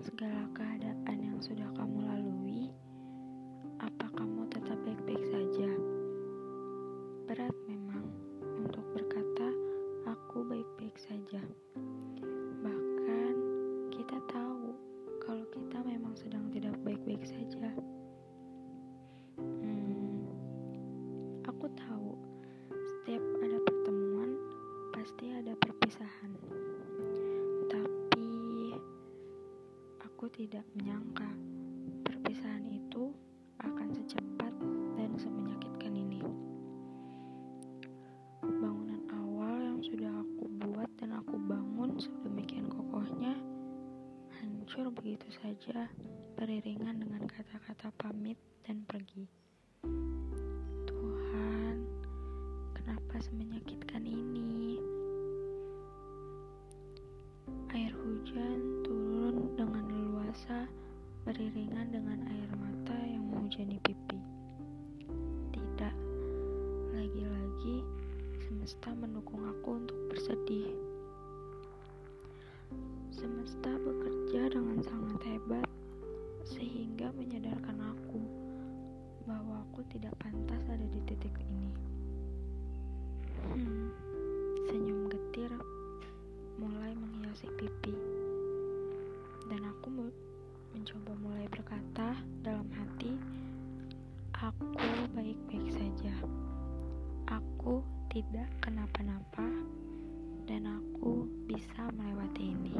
segala keadaan yang sudah kamu lalui, apa kamu tetap baik-baik saja? Berat memang untuk berkata, "Aku baik-baik saja." Bahkan kita tahu kalau kita memang sedang tidak baik-baik saja. Hmm, aku tahu setiap ada pertemuan, pasti ada perpisahan. Aku tidak menyangka perpisahan itu akan secepat dan semenyakitkan ini. Bangunan awal yang sudah aku buat dan aku bangun sedemikian kokohnya hancur begitu saja beriringan dengan kata-kata pamit dan pergi. Menghujani pipi. Tidak, lagi-lagi semesta mendukung aku untuk bersedih. Semesta bekerja dengan sangat hebat sehingga menyadarkan aku bahwa aku tidak pantas ada di titik ini. Hmm, senyum getir mulai menghiasi pipi. Dan aku mencoba mulai berkata Aku tidak kenapa-napa dan aku bisa melewati ini.